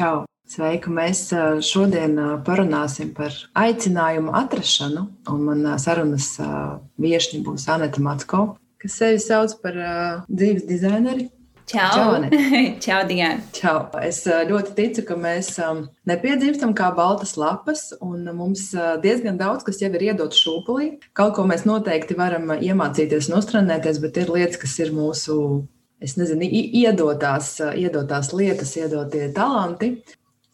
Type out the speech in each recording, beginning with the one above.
Čau! Sveika! Mēs šodien parunāsim par aicinājumu atrašanu. Un manā sarunas viesiņa būs Anita Matsko, kas sevi sauc par dzīves dizaineri. Čau! Čau, Čau Diana! Čau! Es ļoti ticu, ka mēs nepiedzimstam kā baltas lapas, un mums diezgan daudz, kas jau ir iedots šūpulī. Kaut ko mēs noteikti varam iemācīties un uztrenēties, bet ir lietas, kas ir mūsu es nezinu, iedotās, iedotās lietas, iedotie talanti.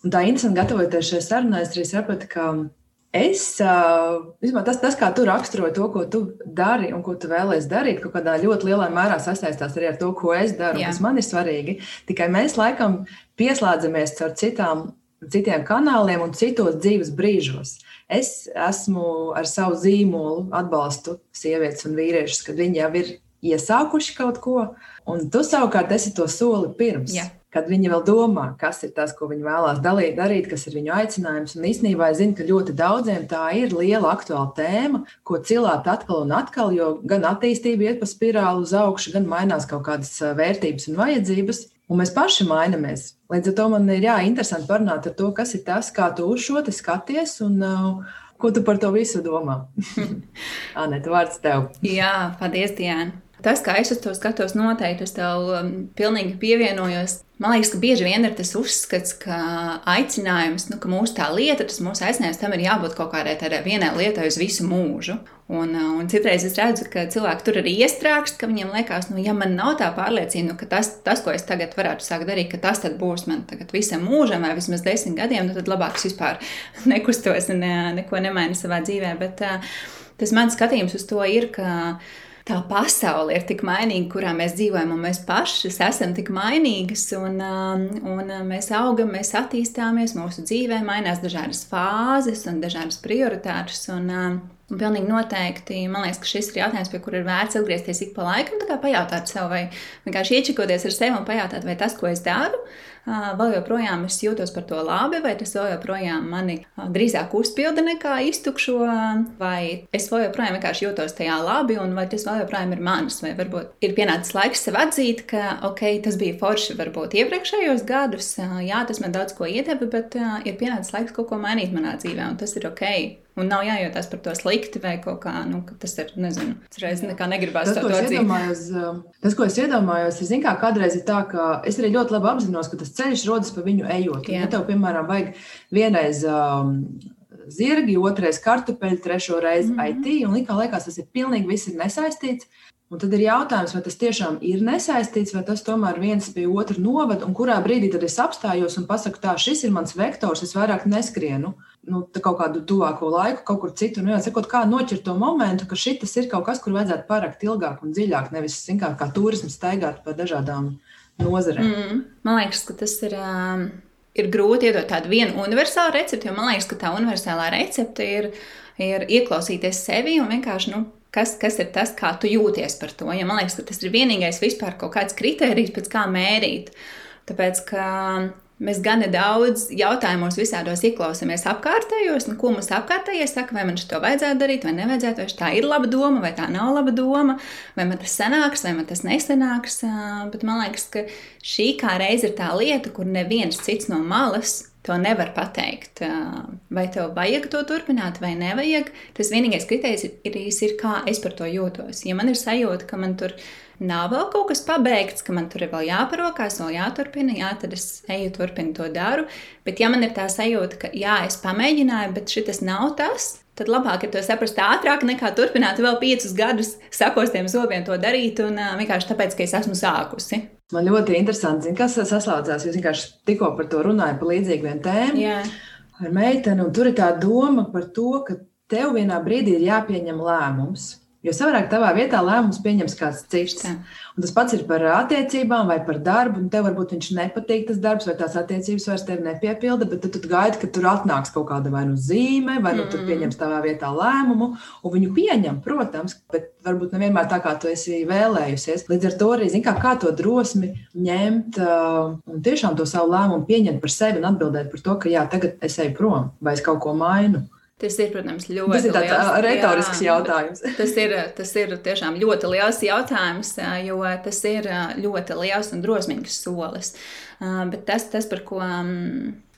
Un tā interesanti, gatavoties šai sarunai, es arī sapratu, ka es, vismaz tas, tas, kā tu raksturo to, ko tu dari un ko tu vēlēsies darīt, kaut kādā ļoti lielā mērā sasaistās arī ar to, ko es daru, Jā. kas man ir svarīgi. Tikai mēs laikam pieslēdzamies ar citām, citiem kanāliem un citos dzīves brīžos. Es esmu ar savu zīmolu atbalstu sievietes un vīriešus, kad viņi jau ir iesākuši kaut ko, un tu savukārt esi to soli pirms. Jā. Kad viņi vēl domā, kas ir tas, ko viņi vēlās dalīt, darīt, kas ir viņu aicinājums. Un īsnībā es zinu, ka ļoti daudziem tā ir liela aktuāla tēma, ko cilāt atkal un atkal, jo gan attīstība iet pa spirāli uz augšu, gan mainās kaut kādas vērtības un vajadzības. Un mēs paši mainamies. Līdz ar to man ir jā, interesanti parunāt par to, kas ir tas, kā tu uz šo skaties un uh, ko tu par to visu domā. Anē, vārds tev. Jā, paldies, Diana. Tas, kā es uz to skatos, noteikti es tev um, pilnīgi pievienojos. Man liekas, ka bieži vien ir tas uzskats, ka aicinājums, nu, ka mūsu tā lieta, tas mūsu aicinājums, tam ir jābūt kaut kādai tādai vienai lietai uz visu mūžu. Un, uh, un citreiz es redzu, ka cilvēki tur arī iestrāgst, ka viņiem liekas, nu, ja man nav tā pārliecība, nu, ka tas, tas, ko es tagad varētu sākt darīt, ka tas būs man visam mūžam vai vismaz desmit gadiem, nu, tad labāk es vispār nekustos un ne, neko nemainu savā dzīvē. Bet uh, tas mans skatījums uz to ir, ka tā pasaule ir tik mainīga, kurā mēs dzīvojam, un mēs paši esam tik mainīgas, un, um, un uh, mēs augam, mēs attīstāmies, mūsu dzīvē mainās dažādas fāzes un dažādas prioritātes. Un, um, Un pilnīgi noteikti, man liekas, ka šis ir jautājums, pie kura ir vērts atgriezties ik pa laikam, pajautāt sev, vai vienkārši iečikoties ar sevi un pajautāt, vai tas, ko es daru, vēl joprojām es jūtos par to labi, vai tas vēl joprojām mani drīzāk uzpilda nekā iztukšo, vai es vēl joprojām vienkārši jūtos tajā labi, un vai tas vēl joprojām ir mans, vai varbūt ir pienācis laiks sev atzīt, ka, ok, tas bija forši varbūt iepriekšējos gadus, jā, tas man daudz ko iedeva, bet ir pienācis laiks kaut ko mainīt manā dzīvē, un tas ir ok. Un nav jājūtas par to slikti vai kaut kā, nu, tas ir, nezinu, reiz nekā negribētu to atzīt. Tas, ko es iedomājos, ir, zin kā, kādreiz ir tā, ka es arī ļoti labi apzinos, ka tas ceļš rodas pa viņu ejot. Ja tev, piemēram, vajag vienreiz um, zirgi, otrais kartupeļi, trešo reizi mm -hmm. IT, un likā liekas, tas ir pilnīgi viss ir nesaistīts. Un tad ir jautājums, vai tas tiešām ir nesaistīts, vai tas tomēr viens pie otra novada, un kurā brīdī tad es apstājos un pasaku, tā, šis ir mans vektors, es vairāk neskrienu nu, kaut kādu tuvāko laiku, kaut kur citur. Nu, jāsakot, kā noķert to momentu, ka šis ir kaut kas, kur vajadzētu parakt ilgāk un dziļāk, nevis kā, kā turismu staigāt pa dažādām nozarēm. Mm, man liekas, ka tas ir. Um, ir grūti iedot tādu vienu universālu recepti, jo man liekas, ka tā universālā recepte ir, ir ieklausīties sevi un vienkārši nu, kas, kas ir tas, kā tu jūties par to. Ja man liekas, ka tas ir vienīgais vispār kaut kāds kriterijs, pēc kā mērīt. Tāpēc, ka Mēs gan daudz jautājumos visādos ieklausāmies apkārtējos, nu, ko mums apkārtējie saka, vai man to vajadzētu darīt, vai nevajadzētu, vai tā ir laba doma, vai tā nav laba doma, vai man tas sanāks, vai man tas nesanāks. Bet man liekas, ka šī kā reize ir tā lieta, kur neviens cits no malas to nevar pateikt. Vai tev vajag to turpināt, vai nevajag. Tas vienīgais kriterijs ir, ir, kā es par to jūtos. Ja man ir sajūta, ka man tur nav vēl kaut kas pabeigts, ka man tur ir vēl jāparokās, vēl jāturpina, jā, tad es eju, turpinu to daru. Bet, ja man ir tā sajūta, ka jā, es pamēģināju, bet šis nav tas, tad labāk ir to saprast ātrāk, nekā turpināt vēl piecus gadus, sakos tiem zobiem to darīt, un vienkārši tāpēc, ka es esmu sākusi. Man ļoti interesanti, zin, kas saslaucās. Jūs vienkārši tikko par to runājat, par līdzīgu tēmu. Jā. Ar meiteni, un tur ir tā doma par to, ka tev vienā brīdī ir jāpieņem lēmums. Jo savādāk tavā vietā lēmums pieņems kāds cits. Un tas pats ir par attiecībām vai par darbu. Tev varbūt viņš nepatīk tas darbs, vai tās attiecības vairs tevi nepiepilda, bet tad tu gaidi, ka tur atnāks kaut kāda vai nu zīme, vai nu mm. tur pieņems tavā vietā lēmumu. Un viņu pieņem, protams, bet varbūt nevienmēr tā, kā tu esi vēlējusies. Līdz ar to arī zini, kā, kā to drosmi ņemt uh, un tiešām to savu lēmumu pieņemt par sevi un atbildēt par to, ka jā, tagad es eju prom vai es kaut ko mainu. Tas ir, protams, ļoti tas ir tāds liels, retorisks jā, jautājums. tas, ir, tas ir tiešām ļoti liels jautājums, jo tas ir ļoti liels un drosmīgs solis. Bet tas, tas par ko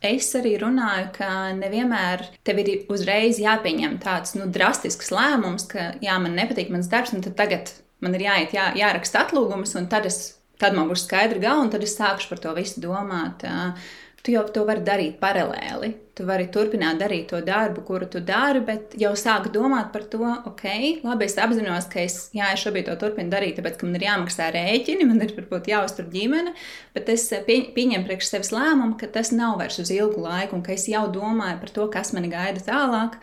es arī runāju, ka nevienmēr tev ir uzreiz jāpieņem tāds nu, drastisks lēmums, ka jā, man nepatīk mans darbs, un tagad man ir jāiet, jā, jāraksta atlūgums, un tad, es, tad man būs skaidra galva, un tad es sākšu par to visu domāt. Uh, tu jau to vari darīt paralēli. Tu vari turpināt darīt to darbu, kuru tu dari, bet jau sāk domāt par to, ok, labi, es apzinos, ka es, jā, es šobrīd to turpinu darīt, tāpēc, ka man ir jāmaksā rēķini, man ir varbūt jāuztur ģimene, bet es eh, pie, pieņemu priekš sevis lēmumu, ka tas nav vairs uz ilgu laiku, un ka es jau domāju par to, kas mani gaida tālāk,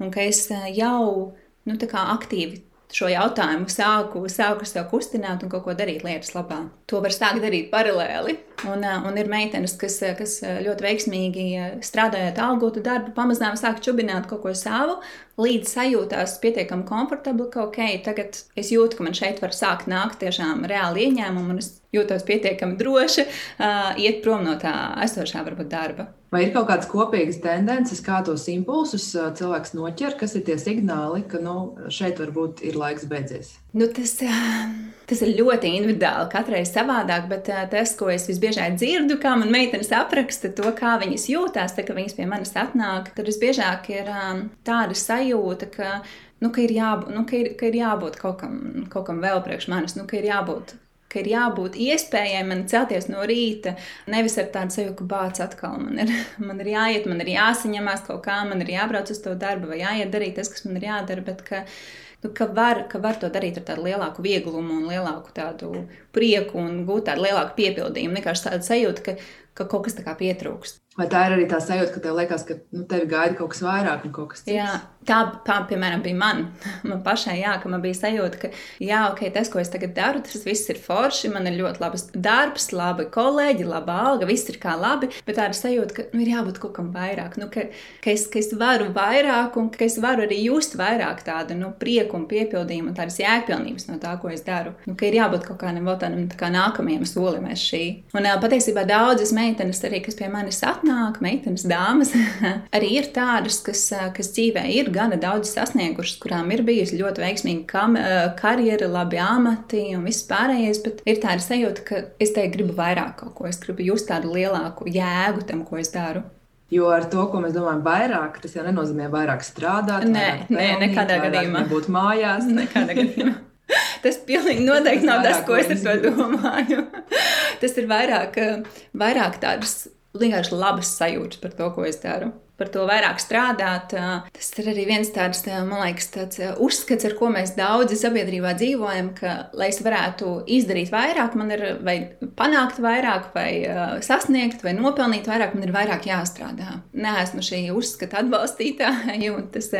un ka es eh, jau nu, aktīvi šo jautājumu sāku, sāku sev kustināt un kaut ko darīt lietas labā. To var sākt darīt paralēli. Un, un ir meitenes, kas, kas ļoti veiksmīgi strādājot algotu darbu, pamazām sāk čubināt kaut ko savu, līdz sajūtās pietiekami komfortabli, ka ok, tagad es jūtu, ka man šeit var sākt nākt tiešām reāli ieņēmumi, un es jūtos pietiekami droši uh, iet prom no tā esošā varbūt darba. Vai ir kaut kādas kopīgas tendences, kā tos impulsus cilvēks noķer, kas ir tie signāli, ka nu, šeit varbūt ir laiks beidzies? Nu, tas, tas ir ļoti individuāli, katrai savādāk, bet tas, ko es visbiežāk dzirdu, kā man meitenes apraksta to, kā viņas jūtās, tad, kad viņas pie manis atnāk, tad visbiežāk ir tāda sajūta, ka, nu, ka, ir, jābūt, nu, ka, ir, ka ir jābūt kaut kam, kaut kam vēl priekš manis, nu, ka ir jābūt ka ir jābūt iespējai man celties no rīta, nevis ar tādu sajūtu, ka bācis atkal man ir, man ir jāiet, man ir jāsaņemās kaut kā, man ir jābrauc uz to darbu vai jāiet darīt tas, kas man ir jādara. Bet, ka, nu, ka, var, ka var to darīt ar tādu lielāku vieglumu un lielāku prieku un gūt tādu lielāku piepildījumu. Vienkārši tāda sajūta, ka, ka kaut kas tā kā pietrūkst. Vai tā ir arī tā sajūta, ka tev liekas, ka nu, tevi gaida kaut kas vairāk un kaut kas cits? Jā, tā, tā piemēram, bija man. man pašai, jā, ka man bija sajūta, ka, jā, ok, tas, ko es tagad daru, tas viss ir forši, man ir ļoti labs darbs, labi kolēģi, laba alga, viss ir kā labi, bet tā ir sajūta, ka nu, ir jābūt kaut kam vairāk, nu, ka, ka, es, ka es varu vairāk un ka es varu arī just vairāk tādu nu, prieku un piepildījumu un tādas jēgpilnības no tā, ko es daru. Nu, ka ir jābūt kaut kādam tādam tā kā nākamajam solim aiz šī. Un patiesībā daudzas meitenes arī, kas pie manis atnāk, meitenes, dāmas, arī ir tādas, kas, kas dzīvē ir gana daudz sasniegušas, kurām ir bijusi ļoti veiksmīga kam, karjera, labi amati un viss pārējais, bet ir tāda sajūta, ka es te gribu vairāk kaut ko, es gribu just tādu lielāku jēgu tam, ko es daru. Jo ar to, ko mēs domājam, vairāk, tas jau nenozīmē vairāk strādāt. Nē, vairāk pelnīt, nē nekādā gadījumā. Būt mājās. Nekādā gadījumā. Tas pilnīgi noteikti tas nav tas, ko es ar to domāju. tas ir vairāk, vairāk tādas vienkārši labas sajūtas par to, ko es daru. Par to vairāk strādāt. Tas ir arī viens tāds, man liekas, tāds uzskats, ar ko mēs daudzi sabiedrībā dzīvojam, ka, lai es varētu izdarīt vairāk, man ir vai panākt vairāk, vai sasniegt, vai nopelnīt vairāk, man ir vairāk jāstrādā. Nē, esmu šī uzskata atbalstītāja, un tas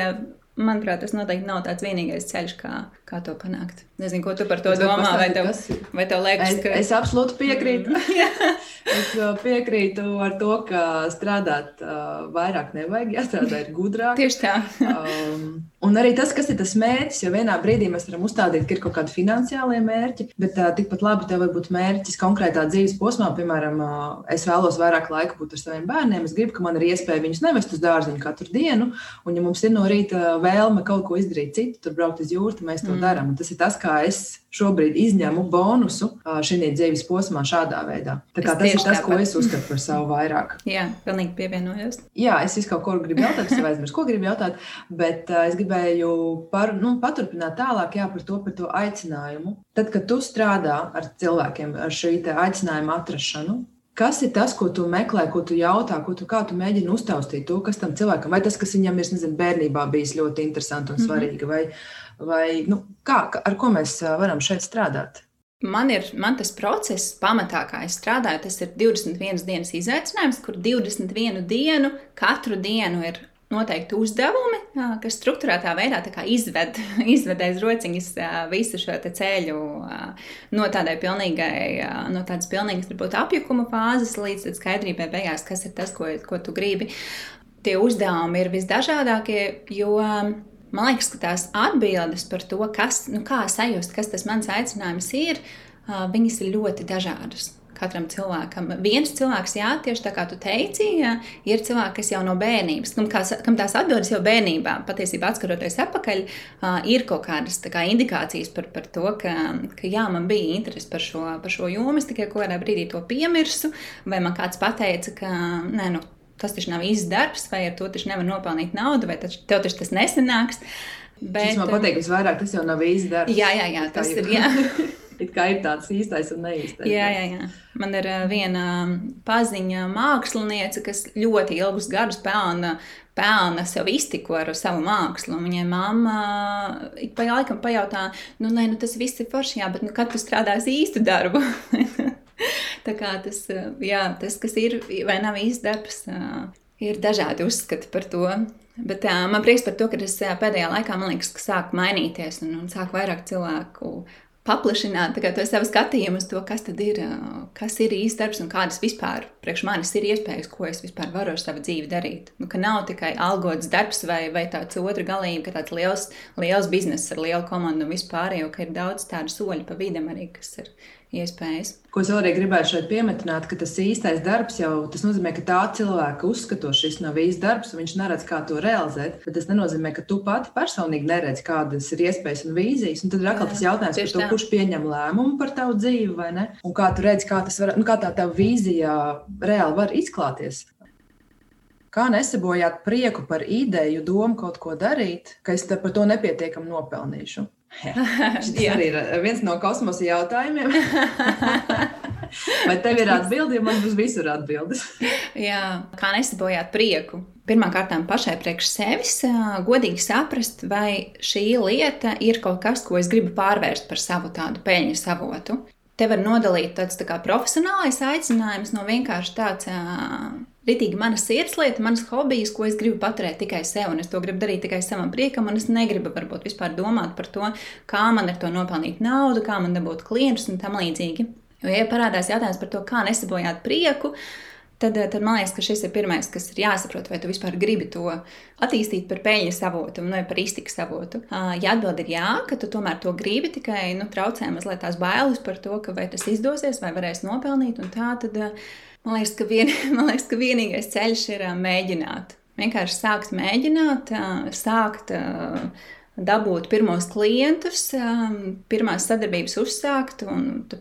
manuprāt, tas noteikti nav tāds vienīgais ceļš, kā, kā to panākt. Nezinu, ko tu par to es domā, vai tev, vai tev liekas, es, ka. Es absolūti piekrītu. es uh, piekrītu ar to, ka strādāt uh, vairāk nevajag, jāstrādā ir gudrāk. Tieši tā. um, un arī tas, kas ir tas mērķis, jo vienā brīdī mēs varam uzstādīt, ka ir kaut kādi finansiālie mērķi, bet uh, tikpat labi tev var būt mērķis konkrētā dzīves posmā. Piemēram, uh, es vēlos vairāk laika būt ar saviem bērniem, es gribu, ka man ir iespēja viņus nevest uz dārziņu katru dienu, un ja mums ir no rīta vēlme kaut ko izdarīt citu, tur braukt uz jūru, mēs to mm. darām. Tas ir tas, kā es šobrīd izņemu bonusu šajā dzīves posmā šādā veidā. Tas ir tas, ko es uzskatu par savu vairāk. Jā, pilnīgi pievienojos. Jā, es kaut ko gribu jautāt, es aizmirsu, ko gribu jautāt, bet uh, es gribēju par, nu, paturpināt tālāk jā, par, to, par to aicinājumu. Tad, kad tu strādā ar cilvēkiem ar šī aicinājuma atrašanu, Kas ir tas, ko tu meklē, ko tu jautā, ko tu, tu mēģini uztaustīt to, kas tam cilvēkam, vai tas, kas viņam ir nezinu, bērnībā bijis ļoti interesanti un mhm. svarīgi, mm -hmm. vai, Vai, nu, kā, ar ko mēs varam šeit strādāt? Man ir man tas process, pamatā, kā es strādāju, tas ir 21 dienas izaicinājums, kur 21 dienu, katru dienu ir noteikti uzdevumi, kas struktūrētā veidā izved, izved aiz rociņas visu šo ceļu no tādai pilnīgai, no tādas pilnīgas, varbūt apjukuma fāzes līdz skaidrībai beigās, kas ir tas, ko, ko tu gribi. Tie uzdevumi ir visdažādākie, jo Man liekas, ka tās atbildes par to, kas, nu, kā sajust, kas tas mans aicinājums ir, viņas ir ļoti dažādas. katram cilvēkam. Viens cilvēks, jā, tieši tā kā tu teici, jā, ir cilvēki, kas jau no bērnības, kam, kā, kam tās atdodas jau bērnībā, patiesībā atskatoties atpakaļ, ir kaut kādas kā, indikācijas par, par to, ka, ka jā, man bija interese par šo, par šo jomu. Es tikai kādā brīdī to piemirsu, vai man kāds pateica, ka nē, nu, tas taču nav īsts darbs, vai ar to taču nevar nopelnīt naudu, vai taču, tev taču tas nesanāks. Bet, tas man patīk, visvairāk tas jau nav īsts darbs. Jā, jā, jā tas ir. Jā. It kā ir tāds īstais un neīstais. Jā, jā, jā. Man ir viena paziņa māksliniece, kas ļoti ilgus gadus pelna, pelna sev iztiku ar savu mākslu. Viņai mamma ik pa laikam pajautā, nu, nē, nu, tas viss ir forši, jā, bet nu, kad tu strādāsi īstu darbu? Tā kā tas, jā, tas, kas ir vai nav īsts darbs, ir dažādi uzskati par to. Bet uh, man prieks par to, ka tas pēdējā laikā, man liekas, sāk mainīties un, un sāk vairāk cilvēku paplašināt to savu skatījumu uz to, kas ir, kas ir īsts darbs un kādas vispār priekš manis ir iespējas, ko es vispār varu ar savu dzīvi darīt. Nu, ka nav tikai algots darbs vai, vai tāds otra galība, ka tāds liels, liels bizness ar lielu komandu un vispār, jo ir daudz tādu soļu pa vidam arī, kas ir iespējas. Ko es vēlreiz gribētu šeit pieminēt, ka tas īstais darbs jau tas nozīmē, ka tā cilvēka uzskata, šis nav īsts darbs, un viņš neredz, kā to realizēt. Bet tas nenozīmē, ka tu pati personīgi neredzi, kādas ir iespējas un vīzijas. Un tad ir atkal tas jautājums par to, tā. kurš pieņem lēmumu par tavu dzīvi, vai ne? Un kā tu redzi, kā, var, nu, kā tā tava vīzija reāli var izklāties. Kā nesabojāt prieku par ideju, domu kaut ko darīt, ka es par to nepietiekami nopelnīšu? Šis arī ir eh, viens no kosmosa jautājumiem. Vai tev ir atbildi, ja man būs visur atbildes? Jā, kā nesabojāt prieku? Pirmkārt, pašai priekš sevis, godīgi saprast, vai šī lieta ir kaut kas, ko es gribu pārvērst par savu tādu peļņas avotu. Te var nodalīt tāds tā kā profesionālais aicinājums no vienkārši tāds ritīgi mana sirdslieta, manas hobijas, ko es gribu paturēt tikai sev, un es to gribu darīt tikai savam priekam, un es negribu varbūt vispār domāt par to, kā man ar to nopelnīt naudu, kā man dabūt klientus un tam līdzīgi. Jo, ja parādās jautājums par to, kā nesabojāt prieku, Tad, tad man liekas, ka šis ir pirmais, kas ir jāsaprot, vai tu vispār gribi to attīstīt par peļņas avotu vai par iztikas avotu. Ja atbild ir jā, ka tu tomēr to gribi, tikai nu, traucē mazliet tās bailes par to, ka vai tas izdosies, vai varēs nopelnīt, tā tad Man liekas, ka, vien, man liekas, ka vienīgais ceļš ir mēģināt. Vienkārši sākt mēģināt, sākt dabūt pirmos klientus, um, pirmās sadarbības uzsākt.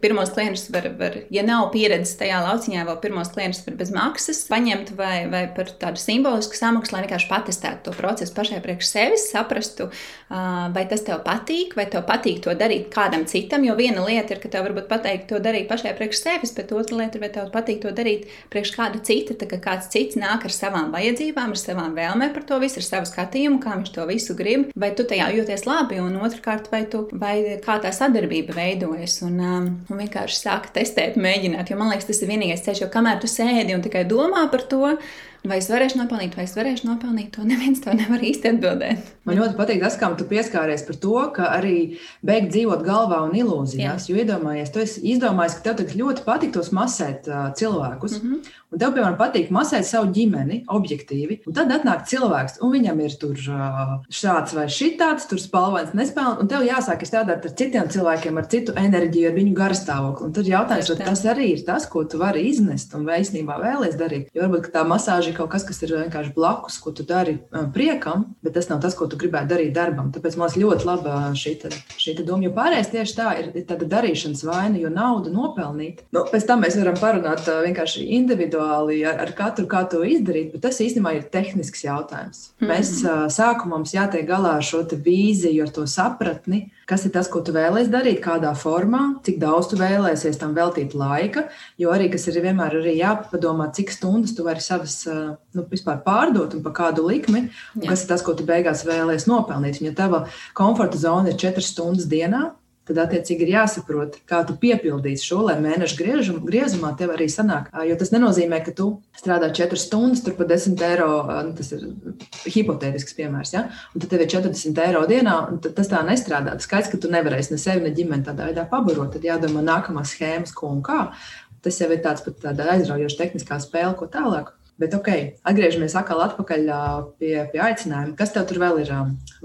Pirmos klientus var, var, ja nav pieredzes tajā lauciņā, vēl pirmos klientus var bez maksas paņemt vai, vai par tādu simbolisku samaksu, lai vienkārši patestētu to procesu pašai priekš sevis, saprastu, uh, vai tas tev patīk, vai tev patīk to darīt kādam citam. Jo viena lieta ir, ka tev varbūt pateikt to darīt pašai priekš sevis, bet otra lieta ir, vai tev patīk to darīt priekš kāda cita. Tā kā kāds cits nāk ar savām vajadzībām, ar savām vēlmēm par to visu, ar savu skatījumu, kā viņš to visu grib, vai tu tajā jūties labi, un otrkārt, vai, tu, vai kā tā sadarbība veidojas, un, um, un vienkārši sāk testēt, mēģināt. Jo man liekas, tas ir vienīgais ceļš, jo kamēr tu sēdi un tikai domā par to, Vai es varēšu nopelnīt, vai es varēšu nopelnīt, to neviens to nevar īsti atbildēt. Man ļoti patīk tas, kā tu pieskāries par to, ka arī beigt dzīvot galvā un ilūzijās. Jā. Jo iedomājies, tu esi izdomājis, ka tev ļoti patiktos masēt uh, cilvēkus. Mm -hmm. Un tev, piemēram, patīk masēt savu ģimeni, objektīvi. Un tad atnāk cilvēks, un viņam ir tur uh, šāds vai šitāds, tur spēlēns, nespēlēns. Un tev jāsāk strādāt ar citiem cilvēkiem, ar citu enerģiju, ar viņu garstāvokli. Un tad jautājums, vai tas arī ir tas, ko tu vari iznest un īstenībā vēlēsies darīt. Jo varbūt tā masāža ir kaut kas, kas ir vienkārši blakus, ko tu dari priekam, bet tas nav tas, ko tu gribētu darīt darbam. Tāpēc man ļoti laba šī, te, šī te doma. Jo pārējais tieši tā ir, tāda darīšanas vaina, jo naudu nopelnīt. Nu, pēc tam mēs varam parunāt vienkārši individuāli ar, ar katru, kā to izdarīt, bet tas īstenībā ir tehnisks jautājums. Mm -hmm. Mēs sākumā mums jātiek galā ar šo vīziju, ar to sapratni kas ir tas, ko tu vēlēsies darīt, kādā formā, cik daudz tu vēlēsies tam veltīt laika. Jo arī kas ir vienmēr arī jāpadomā, cik stundas tu vari savas nu, pārdot un pa kādu likmi, un kas ir tas, ko tu beigās vēlēsies nopelnīt. Un ja tava komforta zona ir 4 stundas dienā, tad attiecīgi ir jāsaprot, kā tu piepildīsi šo, lai mēneša griežum, griezumā tev arī sanāk. Jo tas nenozīmē, ka tu strādā 4 stundas, tur par 10 eiro, nu, tas ir hipotētisks piemērs, ja? un tad tev ir 40 eiro dienā, un tas tā nestrādā. Tas skaidrs, ka tu nevarēsi ne sevi, ne ģimeni tādā veidā pabarot, tad jādomā nākamās schēmas, ko un kā. Tas jau ir tāds pat tāda aizraujoša tehniskā spēle, ko tālāk. Bet, ok, atgriežamies atkal atpakaļ pie, pie aicinājuma. Kas tev tur vēl ir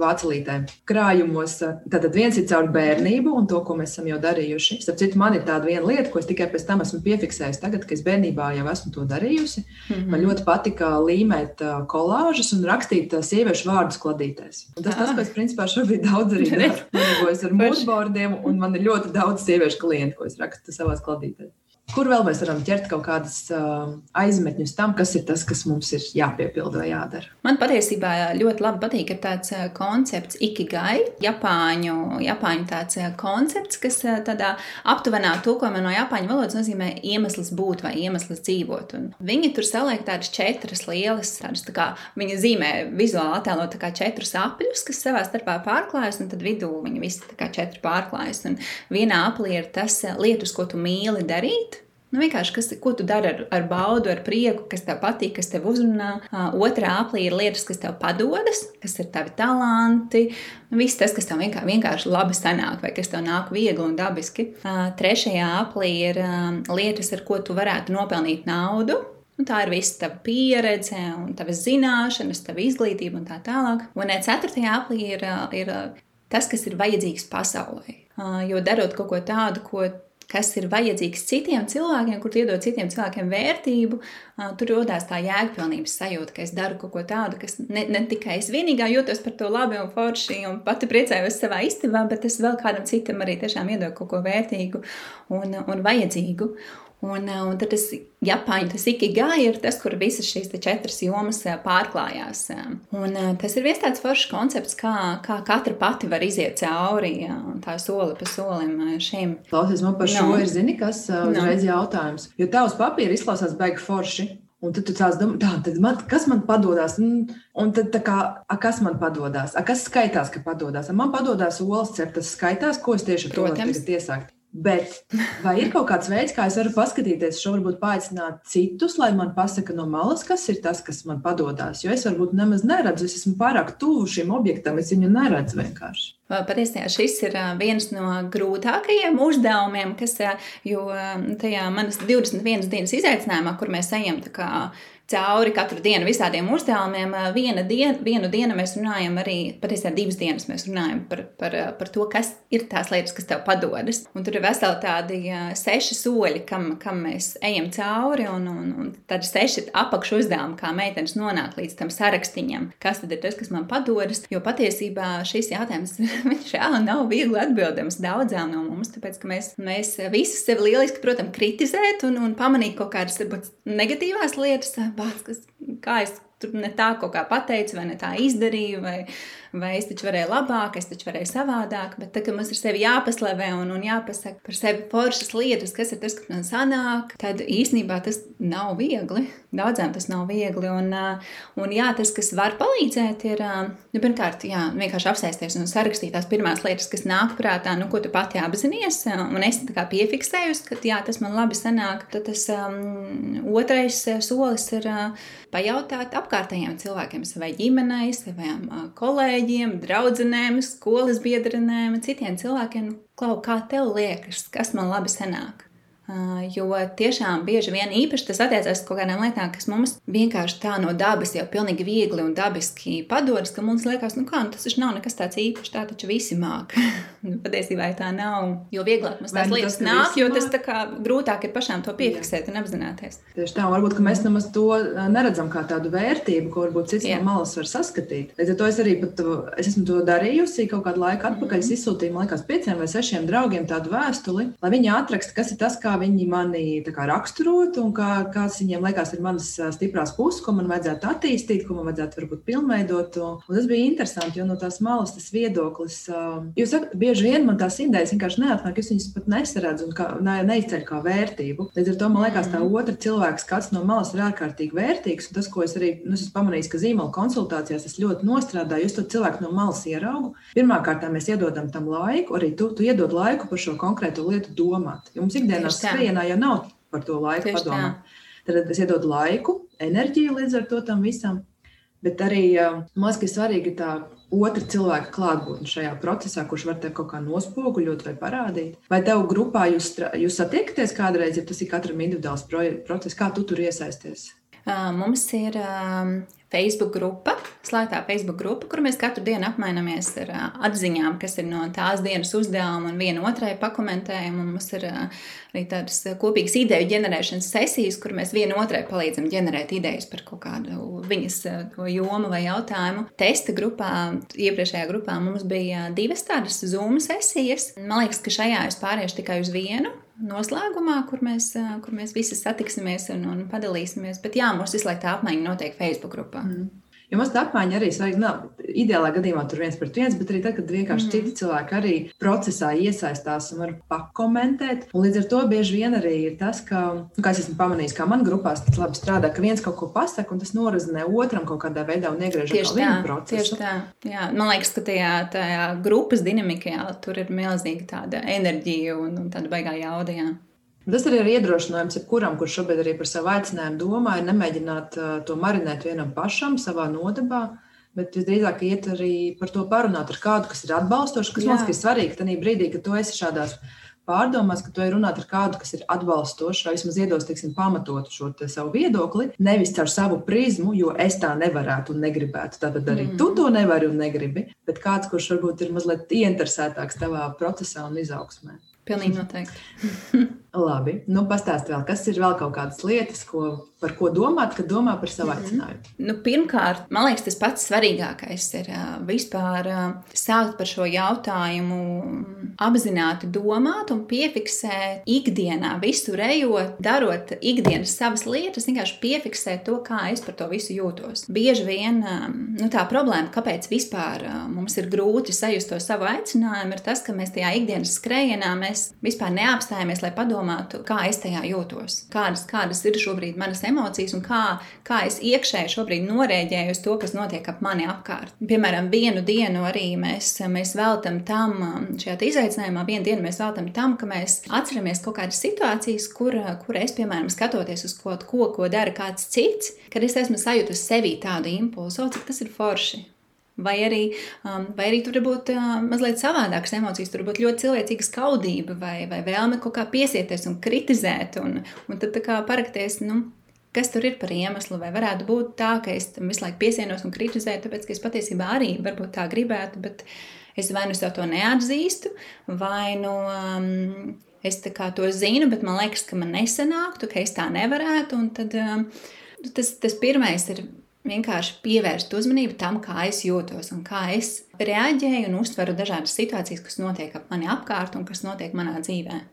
vācelītē? Krājumos, tad viens ir caur bērnību un to, ko mēs esam jau darījuši. Starp citu, man ir tāda viena lieta, ko es tikai pēc tam esmu piefiksējis. Tagad, kad es bērnībā jau esmu to darījusi, mm -hmm. man ļoti patika līmēt kolāžas un rakstīt sieviešu vārdus kladītēs. Un tas, ah. tas, ko es principā šobrīd daudz arī daru, ir ar mūžbordiem, un man ir ļoti daudz sieviešu klientu, ko es rakstu savās kladītēs. Kur vēl mēs varam ķert kaut kādas uh, aizmetņus tam, kas ir tas, kas mums ir jāpiepilda vai jādara? Man patiesībā ļoti labi patīk tāds koncepts ikigai, Japāņu, Japāņu tāds koncepts, kas tādā aptuvenā tulkojumā no Japāņu valodas nozīmē iemesls būt vai iemesls dzīvot. Un viņi tur saliek tādas četras lielas, tādas tā kā viņi zīmē vizuāli attēlo tā kā četrus apļus, kas savā starpā pārklājas, un tad vidū viņi visi tā kā četri pārklājas. Un vienā aplī ir tas lietas, ko tu mīli darīt. Nu, vienkārši, kas, ko tu dari ar, ar baudu, ar prieku, kas tev patīk, kas tev uzrunā. Uh, otrā aplī ir lietas, kas tev padodas, kas ir tavi talanti. Nu, viss tas, kas tev vienkārši, vienkārši labi sanāk, vai kas tev nāk viegli un dabiski. Uh, trešajā aplī ir uh, lietas, ar ko tu varētu nopelnīt naudu. Un tā ir visa tava pieredze, un tavas zināšanas, tava izglītība un tā tālāk. Un ceturtajā aplī ir, ir tas, kas ir vajadzīgs pasaulē. Jo darot kaut ko tādu, ko kas ir vajadzīgs citiem cilvēkiem, kur iedod citiem cilvēkiem vērtību, tur rodas tā jēgpilnības sajūta, ka es daru kaut ko tādu, kas ne, ne tikai es vienīgā jūtos par to labi un forši un pati priecājos savā istabā, bet es vēl kādam citam arī tiešām iedodu kaut ko vērtīgu un, un vajadzīgu. Un, eh, un tad tas Japāņu tas ikigai ir tas, kur visas šīs četras jomas eh, pārklājās. Un eh, tas ir viens tāds foršs koncepts, kā, kā katra pati var iziet cauri tā soli pa solim šim. Klausies, man par šo no. ir zini, kas uzreiz no. jautājums. Jo tavs papīra izklausās baigi forši. Un tad tu tāds domā, tā, tad man, kas man padodas? Un tad, kā, a, kas man padodas? A, kas skaitās, ka padodas? A, man padodas olas ceptas, skaitās, ko es tieši ar to varu iesākt. Bet vai ir kaut kāds veids, kā es varu paskatīties, šo varbūt paaicināt citus, lai man pasaka no malas, kas ir tas, kas man padodas? Jo es varbūt nemaz neredzu, es esmu pārāk tuvu šim objektam, es viņu neredzu vienkārši. Patiesībā šis ir viens no grūtākajiem uzdevumiem, kas, jo tajā manas 21 dienas izaicinājumā, kur mēs ejam cauri katru dienu visādiem uzdevumiem. Viena diena, vienu dienu mēs runājam arī, patiesībā divas dienas mēs runājam par, par, par to, kas ir tās lietas, kas tev padodas. Un tur ir veseli tādi seši soļi, kam, kam mēs ejam cauri, un, un, un tādi seši apakšu uzdevumi, kā meitenes nonāk līdz tam sarakstīņam, kas tad ir tas, kas man padodas. Jo patiesībā šis jautājums jā, nav viegli atbildams daudzām no mums, tāpēc ka mēs, mēs visi sevi lieliski, protams, kritizēt un, un pamanīt kaut kādas negatīvās lietas bāc, kas, kā es tur ne tā kaut kā pateicu, vai ne tā izdarīju, vai, vai es taču varēju labāk, es taču varēju savādāk. Bet tad, kad mums ir sevi jāpaslavē un, un jāpasaka par sevi foršas lietas, kas ir tas, kas man sanāk, tad īsnībā tas nav viegli. Daudzām tas nav viegli. Un, un jā, tas, kas var palīdzēt, ir nu, pirmkārt, jā, vienkārši apsēsties un sarakstīt tās pirmās lietas, kas nāk prātā, nu, ko tu pati apzinājies. Un es tā kā piefiksēju, ka jā, tas man labi sanāk. Tad tas um, otrais solis ir uh, pajautāt apkārtējiem cilvēkiem, savai ģimenei, saviem uh, kolēģiem kolēģiem, draudzenēm, skolas biedrenēm, citiem cilvēkiem, klau, kā tev liekas, kas man labi sanāk. Jo tiešām bieži vien īpaši tas attiecas uz kaut kādām lietām, kas mums vienkārši tā no dabas jau pilnīgi viegli un dabiski padodas, ka mums liekas, nu kā, nu tas taču nav nekas tāds īpašs, tā taču visi māk. Nu, patiesībā tā nav. Jo vieglāk mums tās nu lietas tas, nāk, jo tas tā kā grūtāk ir pašām to piefiksēt un apzināties. Tieši tā, varbūt mēs nemaz to neredzam kā tādu vērtību, ko varbūt cits Jā. no malas var saskatīt. Līdz ar to es arī pat, es esmu to darījusi kaut kādu laiku atpakaļ. Mm -hmm. Es izsūtīju, man liekas, pieciem vai sešiem draugiem tādu vēstuli, lai viņi atraksta, kas ir tas, kā viņi mani kā, raksturot un kā, kāds viņiem liekas ir manas stiprās puses, ko man vajadzētu attīstīt, ko man vajadzētu varbūt pilnveidot. Un tas bija interesanti, jo no tās malas tas viedoklis, jūs sakat, bieži vien man tās idejas vienkārši neatnāk, es viņas pat nesaredzu un kā, ne, neizceļu kā vērtību. Līdz ar to man liekas, tā mm. otra cilvēka skats no malas ir ārkārtīgi vērtīgs. Un tas, ko es arī nu, esmu pamanījis, ka zīmola konsultācijās es ļoti nostrādāju, es to cilvēku no malas ieraugu. Pirmkārt, mēs iedodam tam laiku, arī tu, tu iedod laiku par šo konkrēto lietu domāt. Jo mums ikdienā skrejienā jau nav par to laiku Tieši padomāt. Tā. Tad es iedodu laiku, enerģiju līdz ar to tam visam. Bet arī man liekas, ka svarīgi ir tā otra cilvēka klātbūtne šajā procesā, kurš var te kaut kā nospoguļot vai parādīt. Vai tev grupā jūs, jūs satiekaties kādreiz, ja tas ir katram individuāls process, kā tu tur iesaisties? Mums ir Facebook grupa, slēgtā Facebook grupa, kur mēs katru dienu apmainamies ar atziņām, kas ir no tās dienas uzdevuma, un viena otrai pakomentējam. Mums ir arī tādas kopīgas ideju ģenerēšanas sesijas, kur mēs viena otrai palīdzam ģenerēt idejas par kaut kādu viņas jomu vai jautājumu. Testa grupā, iepriekšējā grupā mums bija divas tādas Zoom sesijas. Man liekas, ka šajā es pāriešu tikai uz vienu noslēgumā, kur mēs, kur mēs visi satiksimies un, un padalīsimies. Bet jā, mums visu laiku tā apmaiņa notiek Facebook grupā. Mm. Jo tā apmaiņa arī svarīga. Nav ideālā gadījumā tur viens pret viens, bet arī tad, kad vienkārši mm. citi cilvēki arī procesā iesaistās un var pakomentēt. Un līdz ar to bieži vien arī ir tas, ka, nu, kā es esmu pamanījis, kā man grupās tas labi strādā, ka viens kaut ko pasaka un tas norazinē otram kaut kādā veidā un iegriež tieši tā, procesu. Tieši tā. Jā, man liekas, ka tajā, tajā grupas dinamikā tur ir milzīga tāda enerģija un, un tāda baigā jauda. Jā. Tas arī ir iedrošinājums jebkuram, kurš šobrīd arī par savu aicinājumu domā, ir nemēģināt to marinēt vienam pašam savā nodabā. Bet visdrīzāk iet arī par to parunāt ar kādu, kas ir atbalstošs, kas man liekas svarīgi. Tad brīdī, kad tu esi šādās pārdomās, ka tu ej runāt ar kādu, kas ir atbalstošs, vai vismaz iedos teiksim, pamatot šo te savu viedokli, nevis caur savu prizmu, jo es tā nevarētu un negribētu. Tātad arī mm. tu to nevari un negribi, bet kāds, kurš varbūt ir mazliet ieinteresētāks tavā procesā un izaugsmē. Pilnīgi noteikti. Labi, nu pastāst vēl, kas ir vēl kaut kādas lietas, ko, par ko domāt, kad domā par savu mhm. aicinājumu? Mm -hmm. nu, pirmkārt, man liekas, tas pats svarīgākais ir vispār sākt par šo jautājumu apzināti domāt un piefiksēt ikdienā, visu ejot, darot ikdienas savas lietas, vienkārši piefiksēt to, kā es par to visu jūtos. Bieži vien nu, tā problēma, kāpēc vispār mums ir grūti sajust to savu aicinājumu, ir tas, ka mēs tajā ikdienas skrējienā mēs vispār neapstājamies, lai padomātu, kā es tajā jūtos, kādas, kādas ir šobrīd manas emocijas un kā, kā es iekšēji šobrīd norēģēju uz to, kas notiek ap mani apkārt. Piemēram, vienu dienu arī mēs, mēs veltam tam, šajā izaicinājumā, vienu dienu mēs veltam tam, ka mēs atceramies kaut kādas situācijas, kur, kur es, piemēram, skatoties uz kaut ko, ko dara kāds cits, kad es esmu sajūtusi sevī tādu impulsu, cik tas ir forši. Vai arī, um, vai arī tur var būt uh, mazliet savādākas emocijas, tur var būt ļoti cilvēcīga skaudība vai, vai vēlme kaut kā piesieties un kritizēt, un, un tad kā parakties, nu, kas tur ir par iemeslu, vai varētu būt tā, ka es tam visu laiku piesienos un kritizēju, tāpēc, ka es patiesībā arī varbūt tā gribētu, bet es vai nu to neatzīstu, vai nu um, es to zinu, bet man liekas, ka man nesanāktu, ka es tā nevarētu, tad um, tas, tas pirmais ir vienkārši pievērst uzmanību tam, kā es jūtos un kā es reaģēju un uztveru dažādas situācijas, kas notiek ap mani apkārt un kas notiek manā dzīvēm.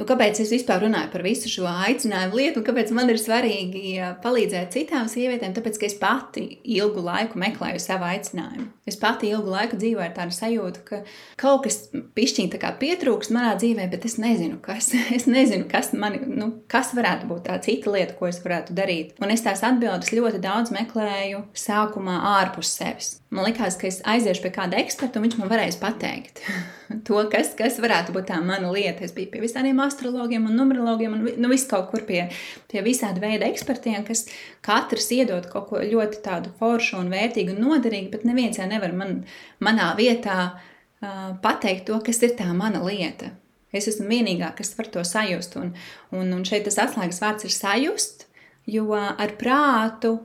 Nu, kāpēc es vispār runāju par visu šo aicinājumu lietu, un kāpēc man ir svarīgi palīdzēt citām sievietēm? Tāpēc, ka es pati ilgu laiku meklēju savu aicinājumu. Es pati ilgu laiku dzīvoju ar tādu sajūtu, ka kaut kas pišķiņķi pietrūkst manā dzīvē, bet es nezinu, kas, es nezinu, kas, mani, nu, kas varētu būt tā cita lieta, ko es varētu darīt. Un es tās atbildes ļoti daudz meklēju sākumā ārpus sevis. Man liekas, ka es aiziešu pie kāda eksperta, un viņš man varēs pateikt to, kas, kas varētu būt tā mana lieta. Es biju pie visādiem astrologiem un numerologiem un nu, viss kaut kur pie, pie visāda veida ekspertiem, kas katrs iedod kaut ko ļoti tādu foršu un vērtīgu un noderīgu, bet neviens jau nevar man, manā vietā uh, pateikt to, kas ir tā mana lieta. Es esmu vienīgā, kas var to sajust, un, un, un šeit tas atslēgas vārds ir sajust, jo ar prātu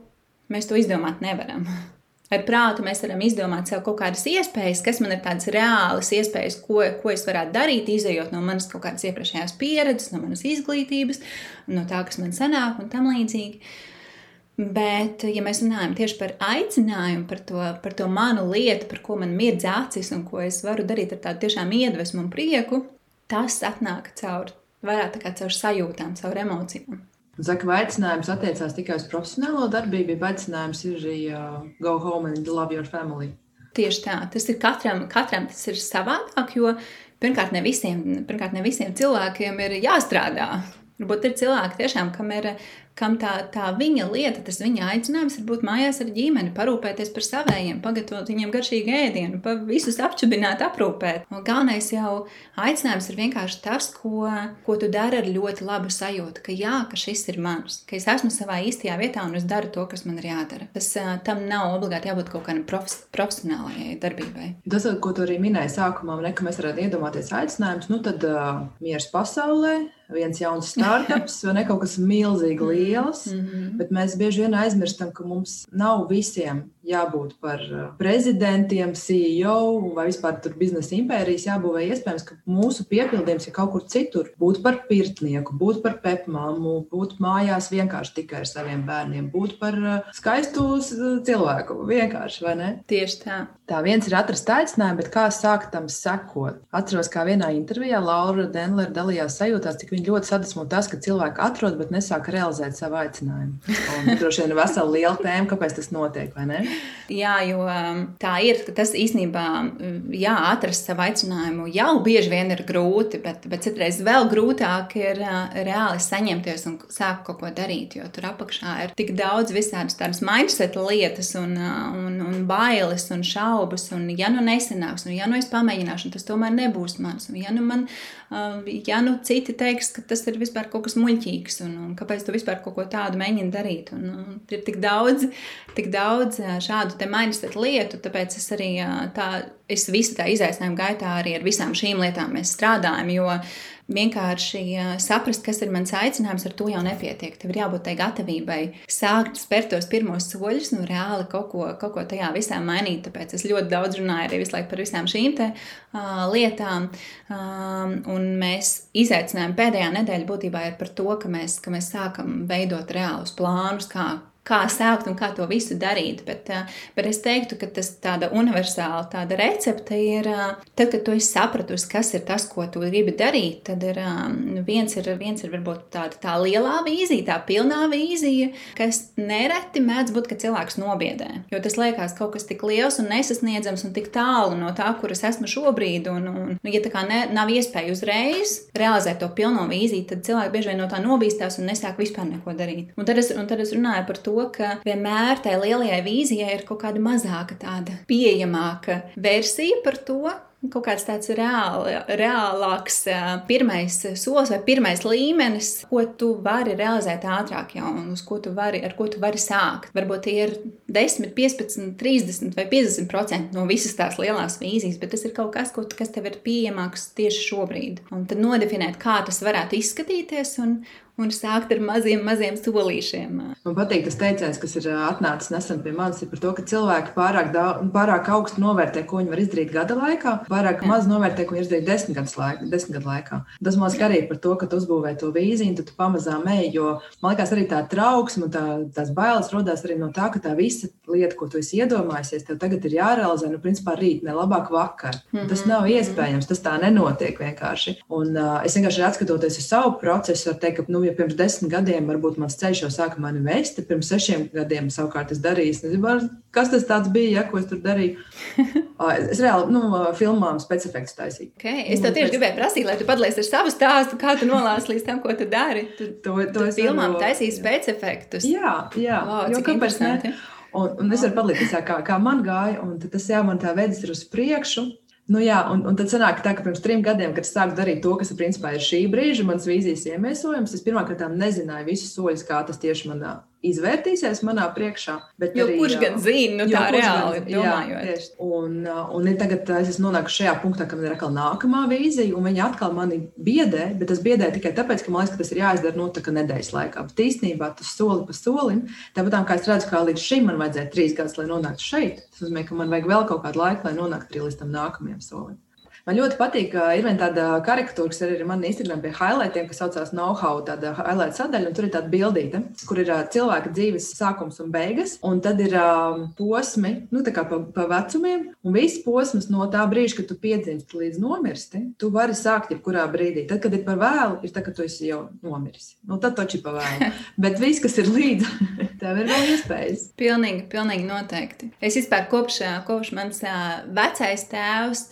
mēs to izdomāt nevaram. Ar prātu mēs varam izdomāt sev kaut kādas iespējas, kas man ir tādas reālas iespējas, ko, ko es varētu darīt, izējot no manas kaut kādas iepriekšējās pieredzes, no manas izglītības, no tā, kas man sanāk un tam līdzīgi. Bet, ja mēs runājam tieši par aicinājumu, par to, par to manu lietu, par ko man mirdz acis un ko es varu darīt ar tādu tiešām iedvesmu un prieku, tas atnāk caur, vairāk tā kā caur sajūtām, caur emocijām. Saka, vai aicinājums attiecās tikai uz profesionālo darbību, vai aicinājums ir arī uh, go home and love your family? Tieši tā, tas ir katram, katram tas ir savādāk, jo pirmkārt ne visiem, pirmkārt ne visiem cilvēkiem ir jāstrādā. Varbūt ir cilvēki, tiešām, kam ir kam tā, tā viņa lieta, tas viņa aicinājums ir būt mājās ar ģimeni, parūpēties par saviem, pagatavot viņiem garšīgu ēdienu, pa visus apčubināt, aprūpēt. Un galvenais jau aicinājums ir vienkārši tas, ko, ko tu dari ar ļoti labu sajūtu, ka jā, ka šis ir mans, ka es esmu savā īstajā vietā un es daru to, kas man ir jādara. Tas tam nav obligāti jābūt kaut kādam profes, profesionālajai darbībai. Tas, ko tu arī minēji sākumā, ne, ka mēs varētu iedomāties aicinājumus, nu tad uh, miers pasaulē, viens jauns startups vai ne kaut kas milzīgi līdzīgs lielas, mm -hmm. bet mēs bieži vien aizmirstam, ka mums nav visiem jābūt par prezidentiem, CEO vai vispār biznesa impērijas jābūvē. Iespējams, ka mūsu piepildījums ir kaut kur citur. Būt par pirtnieku, būt par pepmāmu, būt mājās vienkārši tikai ar saviem bērniem, būt par skaistu cilvēku. Vienkārši, vai ne? Tieši tā. Tā viens ir atrast aicinājumu, bet kā sākt tam sekot? Atceros, kā vienā intervijā Laura Denlere dalījās sajūtās, cik ļoti sadusmo tas, ka cilvēki atrod, bet nesāk realizēt savu aicinājumu. Un droši vien vesela liela tēma, kāpēc tas notiek, vai ne? Jā, jo um, tā ir. Tas īstenībā, jā, atrast savu aicinājumu jau bieži vien ir grūti, bet, bet citreiz vēl grūtāk ir uh, reāli saņemties un sākt kaut ko darīt, jo tur apakšā ir tik daudz visādas tādas mindset lietas un, uh, un, un bailes un šaubas. Un, ja nu nesanāks, un ja nu es pamēģināšu, tas tomēr nebūs mans. Un, ja nu man ja nu citi teiks, ka tas ir vispār kaut kas muļķīgs, un, un kāpēc tu vispār kaut ko tādu mēģini darīt. Un, un ir tik daudz, tik daudz šādu te mindset lietu, tāpēc es arī tā, es visu tā izaicinājumu gaitā arī ar visām šīm lietām strādājam, jo vienkārši saprast, kas ir mans aicinājums, ar to jau nepietiek. Tev ir jābūt tai gatavībai sākt spērt tos pirmos soļus, nu reāli kaut ko, kaut ko tajā visā mainīt. Tāpēc es ļoti daudz runāju arī visu laiku par visām šīm te, uh, lietām. Um, un mēs izaicinājām pēdējā nedēļa būtībā ir par to, ka mēs, ka mēs sākam veidot reālus plānus, kā kā sākt un kā to visu darīt. Bet, eh, bet es teiktu, ka tas tāda universāla tāda recepte ir, eh, tad, kad tu esi sapratusi, kas ir tas, ko tu gribi darīt, tad ir eh, viens ir, viens ir varbūt tāda tā lielā vīzija, tā pilnā vīzija, kas nereti mēdz būt, ka cilvēks nobiedē. Jo tas liekas kaut kas tik liels un nesasniedzams un tik tālu no tā, kur es esmu šobrīd. Un, un, nu, ja tā kā ne, nav iespēja uzreiz realizēt to pilno vīziju, tad cilvēki bieži vien no tā nobīstās un nesāk vispār neko darīt. Un tad es, un tad es runāju par to, ka vienmēr tajā lielajai vīzijai ir kaut kāda mazāka, tāda pieejamāka versija par to, kaut kāds tāds reāli, reālāks pirmais solis vai pirmais līmenis, ko tu vari realizēt ātrāk jau un uz ko tu vari, ar ko tu vari sākt. Varbūt tie ir 10, 15, 30 vai 50% no visas tās lielās vīzijas, bet tas ir kaut kas, kas tev ir pieejamāks tieši šobrīd. Un tad nodefinēt, kā tas varētu izskatīties un, un sākt ar maziem, maziem solīšiem. Man patīk tas teiciens, kas ir atnācis nesen pie manis, ir par to, ka cilvēki pārāk, daudz, pārāk augstu novērtē, ko viņi var izdarīt gada laikā, pārāk Jā. maz novērtē, ko viņi izdarīt desmit gadu laikā. Desmit gadu laikā. Tas man liekas arī par to, ka tu uzbūvē to vīziju, tad tu pamazām ej, jo man liekas arī tā trauksme un tā, tās bailes rodās arī no tā, ka tā visa lieta, ko tu esi iedomājies, tev tagad ir jārealizē, nu, principā rīt, ne labāk vakar. Mm -hmm. Tas nav mhm. iespējams, tas tā nenotiek vienkārši. Un uh, es vienkārši atskatoties uz savu procesu, varu teikt, ka, nu, ja pirms desmit gadiem varbūt mans ceļš jau sāka mani vest, tad pirms sešiem gadiem savukārt es darīju. Es nezinu, kas tas bija, ja, ko es tur darīju. es reāli nu, filmām specifikus taisīju. Okay. Es tev tieši gribēju prasīt, lai tu padalies ar savu stāstu, kā tu nolāsi līdz tam, ko tu dari. Tu, to, to tu filmām varu... taisīji specifikus. Jā, jā. Wow, jo, kāpēc ne? Un, un es varu padalīties, kā, kā man gāja, un tas jā, man tā vedas ir uz priekšu. Nu, jā, un, un tad sanāk tā, ka pirms trim gadiem, kad es sāku darīt to, kas principā ir šī brīža mans vīzijas iemiesojums, es pirmkārt nezināju visus soļus, kā tas tieši manā izvērtīsies manā priekšā. Jo arī, kurš gan zina, nu, tā reāli gan, domājot. Jā, un, un tagad es esmu nonākusi šajā punktā, kam ir atkal nākamā vīzija, un viņa atkal mani biedē, bet tas biedē tikai tāpēc, ka man liekas, ka tas ir jāizdara nu, nedēļas laikā. Bet īstenībā tas soli pa solim, tāpat kā es redzu, kā līdz šim man vajadzēja trīs gadus, lai nonāktu šeit, tas nozīmē, ka man vajag vēl kaut kādu laiku, lai nonāktu līdz tam nākamajam solim. Man ļoti patīk, ka ir viena tāda karikatūra, kas arī ir manā Instagram pie highlightiem, kas saucās know-how, tāda highlight sadaļa, un tur ir tāda bildīte, kur ir cilvēka dzīves sākums un beigas, un tad ir um, posmi, nu tā kā pa, pa vecumiem, un viss posms no tā brīža, kad tu piedzimsti līdz nomirsti, tu vari sākt jebkurā brīdī. Tad, kad ir par vēlu, ir tā, ka tu esi jau nomiris. Nu, tad taču ir par vēlu. Bet viss, kas ir līdzi, tev ir vēl iespējas. Pilnīgi, pilnīgi noteikti. Es vispār kopš, kopš mans vecais tēvs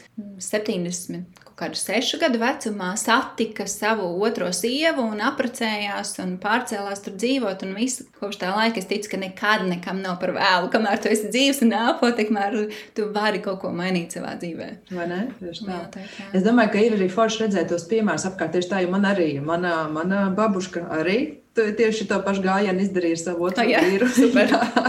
70, kaut kādu sešu gadu vecumā, satika savu otro sievu un apprecējās un pārcēlās tur dzīvot. Un visu kopš tā laika es ticu, ka nekad nekam nav par vēlu. Kamēr tu esi dzīves un elpo, tikmēr tu vari kaut ko mainīt savā dzīvē. Vai ne? Tieši tā. Jā, tā, tā. Es domāju, ka ir arī forši redzēt tos piemērus apkārt. Tieši tā, jo man arī, mana, mana babuška arī tu tieši to pašu gājienu izdarīji ar savu otru jā, vīru.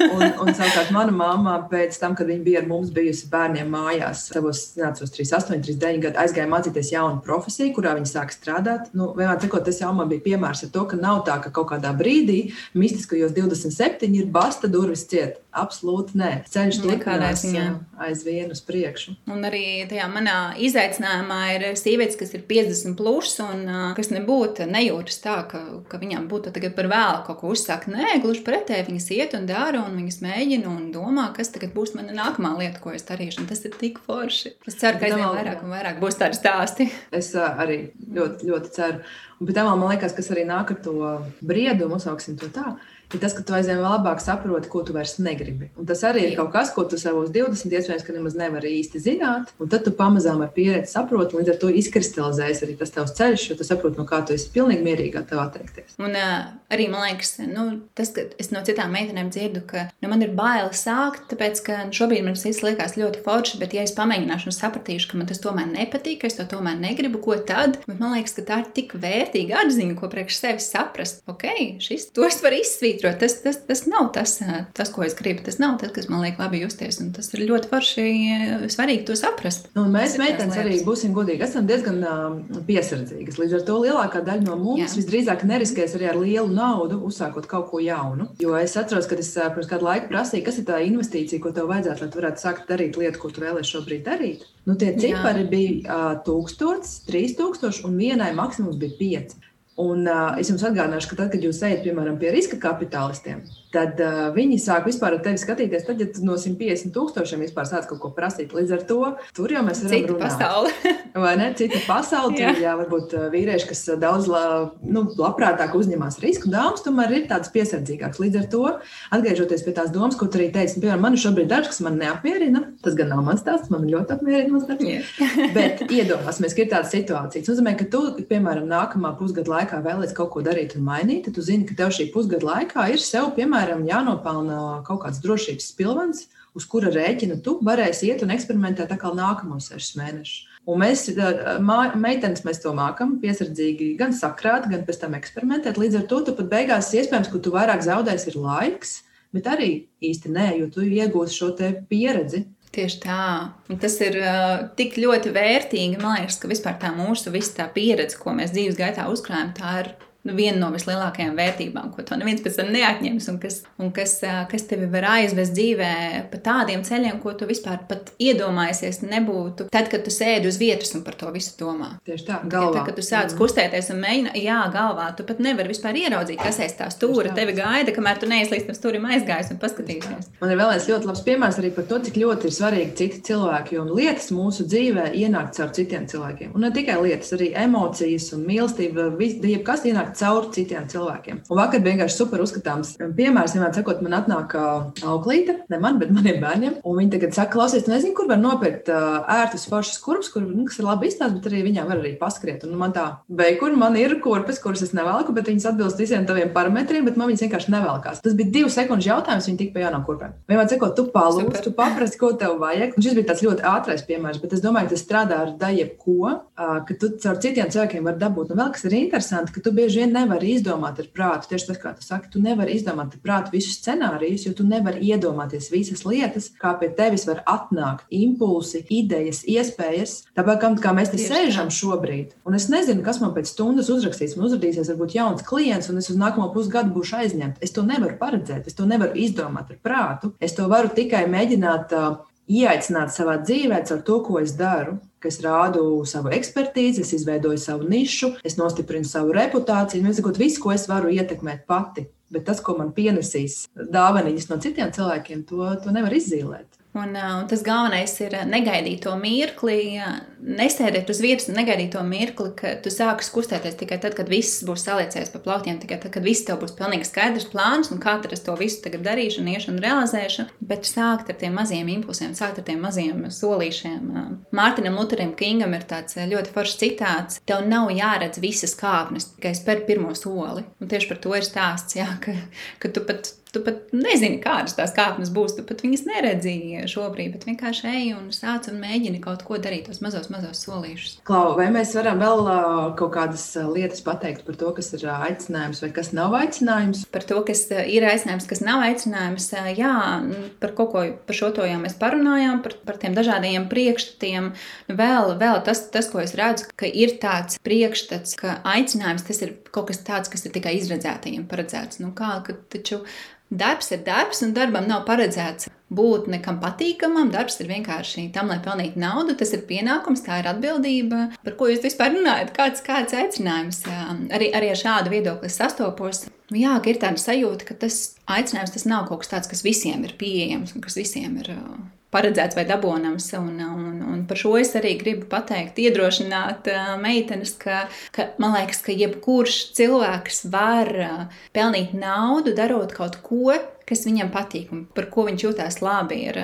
un, un savukārt mana mamma pēc tam, kad viņa bija ar mums bijusi bērniem mājās, savos, neatceros, 38, 39 gadu, aizgāja mācīties jaunu profesiju, kurā viņa sāka strādāt. Nu, vienmēr sakot, tas jau man bija piemērs ar to, ka nav tā, ka kaut kādā brīdī mistiskajos 27 ir basta durvis ciet. Absolūti nē. Ceļš turpinās aizvien uz priekšu. Un arī tajā manā izaicinājumā ir sievietes, kas ir 50 plus un kas nebūtu nejūtas tā, ka, ka viņām būtu tagad par vēlu kaut ko uzsākt. Nē, gluži pretēji, viņas iet un dara un viņas mēģina un domā, kas tagad būs mana nākamā lieta, ko es darīšu. Un tas ir tik forši. Es ceru, ka aizvien vairāk un vairāk būs tādi stāsti. Es arī ļoti, ļoti ceru. Un pēc tam man liekas, kas arī nāk ar to briedumu, uzsauksim to tā ir tas, ka tu aizvien labāk saproti, ko tu vairs negribi. Un tas arī ir kaut kas, ko tu savos 20, iespējams, ka nemaz nevari īsti zināt. Un tad tu pamazām ar pieredzi saproti, līdz ar to izkristalizējas arī tas tavs ceļš, jo tu saproti, no kā tu esi pilnīgi mierīgi gatavi atteikties. Un uh, arī man liekas, nu, tas, ka es no citām meitenēm dzirdu, ka nu, man ir bail sākt, tāpēc ka šobrīd man tas liekas ļoti forši, bet ja es pamēģināšu un sapratīšu, ka man tas tomēr nepatīk, ka es to tomēr negribu, ko tad? Bet man liekas, ka tā ir tik vērtīga atziņa, ko priekš sevis saprast. Ok, šis to es varu izsvīt svītrot. Tas, tas, tas nav tas, tas, ko es gribu. Tas nav tas, kas man liek labi justies. Tas ir ļoti forši svarīgi to saprast. Nu, mēs, meitenes, arī būsim godīgi, esam diezgan uh, piesardzīgas. Līdz ar to lielākā daļa no mums Jā. visdrīzāk neriskēs arī ar lielu naudu, uzsākot kaut ko jaunu. Jo es atceros, ka es pirms kādu laiku prasīju, kas ir tā investīcija, ko tev vajadzētu, lai tu varētu sākt darīt lietu, ko tu vēlēsies šobrīd darīt. Nu, tie cipari Jā. bija uh, 1000, 3000 un vienai maksimums bija 5. Un uh, es jums atgādināšu, ka tad, kad jūs ejat, piemēram, pie riska kapitālistiem, tad uh, viņi sāk vispār ar tevi skatīties. Tad, ja tu no 150 tūkstošiem vispār sāc kaut ko prasīt, līdz ar to tur jau mēs Cita runāt. Pasaule. Vai ne? Cita pasaule. jā. Tur, jā, varbūt vīrieši, kas daudz la, nu, labprātāk uzņemās risku, dāmas tomēr ir tādas piesardzīgākas. Līdz ar to, atgriežoties pie tās domas, ko tu arī teici, nu, piemēram, man ir šobrīd darbs, kas man neapmierina. Tas gan nav mans stāsts, man ļoti apmierina mans darbs. Bet iedomāsimies, ka ir tāda situācija. Tas nozīmē, ka tu, piemēram, nākamā pusgada laikā vēlēsies kaut ko darīt un mainīt, tad tu zini, ka tev šī pusgada laikā ir sev, piemēram, jānopelna kaut kāds drošības pilvens, uz kura rēķina tu varēsi iet un eksperimentēt atkal nākamos sešus mēnešus. Un mēs, meitenes, mēs to mākam piesardzīgi gan sakrāt, gan pēc tam eksperimentēt. Līdz ar to tu pat beigās iespējams, ka tu vairāk zaudēsi, ir laiks, bet arī īsti nē, jo tu iegūsi šo pieredzi. Tieši tā. Un tas ir uh, tik ļoti vērtīgi. Man liekas, ka vispār tā mūsu tā pieredze, ko mēs dzīves gaitā uzkrājam, tā ir nu, viena no vislielākajām vērtībām, ko to neviens pēc tam neatņems, un kas, un kas, kas tevi var aizvest dzīvē pa tādiem ceļiem, ko tu vispār pat iedomājies, nebūtu. Tad, kad tu sēdi uz vietas un par to visu domā. Tieši tā, galvā. Tad, kad tu sāc kustēties un mēģini, jā, galvā, tu pat nevari vispār ieraudzīt, kas aiz tā stūra tevi gaida, kamēr tu neizlīdz tam stūrim aizgājis un paskatīsies. Man ir vēl viens ļoti labs piemērs arī par to, cik ļoti ir svarīgi citi cilvēki, jo lietas mūsu dzīvē ienāk caur citiem cilvēkiem. Un ne tikai lietas, arī emocijas un mīlestība, jebkas ienāk nāk cauri citiem cilvēkiem. Un vakar vienkārši super uzskatāms piemērs. Vienmēr sakot, man atnāk auklīte, ne man, bet maniem bērniem. Un viņi tagad saka, klausies, tu nezini, kur var nopirkt ērtus foršas kurpes, kur, nu, kas ir labi izstāstīts, bet arī viņām var arī paskriet. Un man tā, vai kur man ir kurpes, kuras es nevelku, bet viņas atbilst visiem taviem parametriem, bet man viņas vienkārši nevelkās. Tas bija divu sekundžu jautājums, viņi tika pie jaunām kurpēm. Vienmēr sakot, tu palūdz, tu paprasti, ko tev vajag. Un šis bija tāds ļoti ātrais piemērs, bet es domāju, ka tas strādā ar daļu, ko, ka tu caur citiem cilvēkiem vari dabūt. Un vēl kas ir interesanti, ka tu bieži vien nevari izdomāt ar prātu. Tieši tas, kā tu saki, tu nevari izdomāt ar prātu visus scenārijus, jo tu nevari iedomāties visas lietas, kā pie tevis var atnākt impulsi, idejas, iespējas. Tāpēc, kā, mēs te Tieši sēžam tā. šobrīd, un es nezinu, kas man pēc stundas uzrakstīs, man uzrādīsies varbūt jauns klients, un es uz nākamo pusgadu būšu aizņemta. Es to nevaru paredzēt, es to nevaru izdomāt ar prātu. Es to varu tikai mēģināt uh, ieaicināt savā dzīvē ar to, ko es daru ka es rādu savu ekspertīzi, es izveidoju savu nišu, es nostiprinu savu reputāciju. Nu, sakot, visu, ko es varu ietekmēt pati. Bet tas, ko man pienesīs dāvanas no citiem cilvēkiem, to, to nevar izzīmēt. Un, un tas galvenais ir negaidīt to mirkli, nesēdēt uz vietas negaidīt to mirkli, ka tu sāksi kustēties tikai tad, kad viss būs saliecies pa plauktiem, tikai tad, kad viss tev būs pilnīgi skaidrs plāns un kā tad es to visu tagad darīšu iešu un realizēšu. Bet sākt ar tiem maziem impulsiem, sākt ar tiem maziem solīšiem. Mārtiņam Lutheram Kingam ir tāds ļoti foršs citāts: Tev nav jāredz visas kāpnes, tikai spēr pirmo soli. Un tieši par to ir stāsts, jā, ka, ka tu pat Tu pat nezini, kādas tās kāpnes būs. Tu pat viņas neredzīji šobrīd, bet vienkārši ej un sāc un mēģini kaut ko darīt, tos mazos, mazos solīšus. Klau, vai mēs varam vēl kaut kādas lietas pateikt par to, kas ir aicinājums vai kas nav aicinājums? Par to, kas ir aicinājums, kas nav aicinājums. Jā, par kaut ko par šo to jau mēs parunājām, par, par tiem dažādiem priekšstatiem. Vēl, vēl tas, tas, ko es redzu, ka ir tāds priekšstats, ka aicinājums tas ir kaut kas tāds, kas ir tikai izredzētajiem paredzēts. Nu, kā, taču Darbs ir darbs, un darbam nav paredzēts būt nekam patīkamam. Darbs ir vienkārši tam, lai pelnītu naudu. Tas ir pienākums, tā ir atbildība. Par ko jūs vispār runājat? Kāds, kāds aicinājums? Arī, arī ar šādu viedokli sastopos. Jā, ir tāda sajūta, ka tas aicinājums tas nav kaut kas tāds, kas visiem ir pieejams un kas visiem ir paredzēts vai dabūnams. Un, un, un par šo es arī gribu pateikt, iedrošināt meitenes, ka, ka man liekas, ka jebkurš cilvēks var pelnīt naudu, darot kaut ko, kas viņam patīk un par ko viņš jūtas labi. Ir,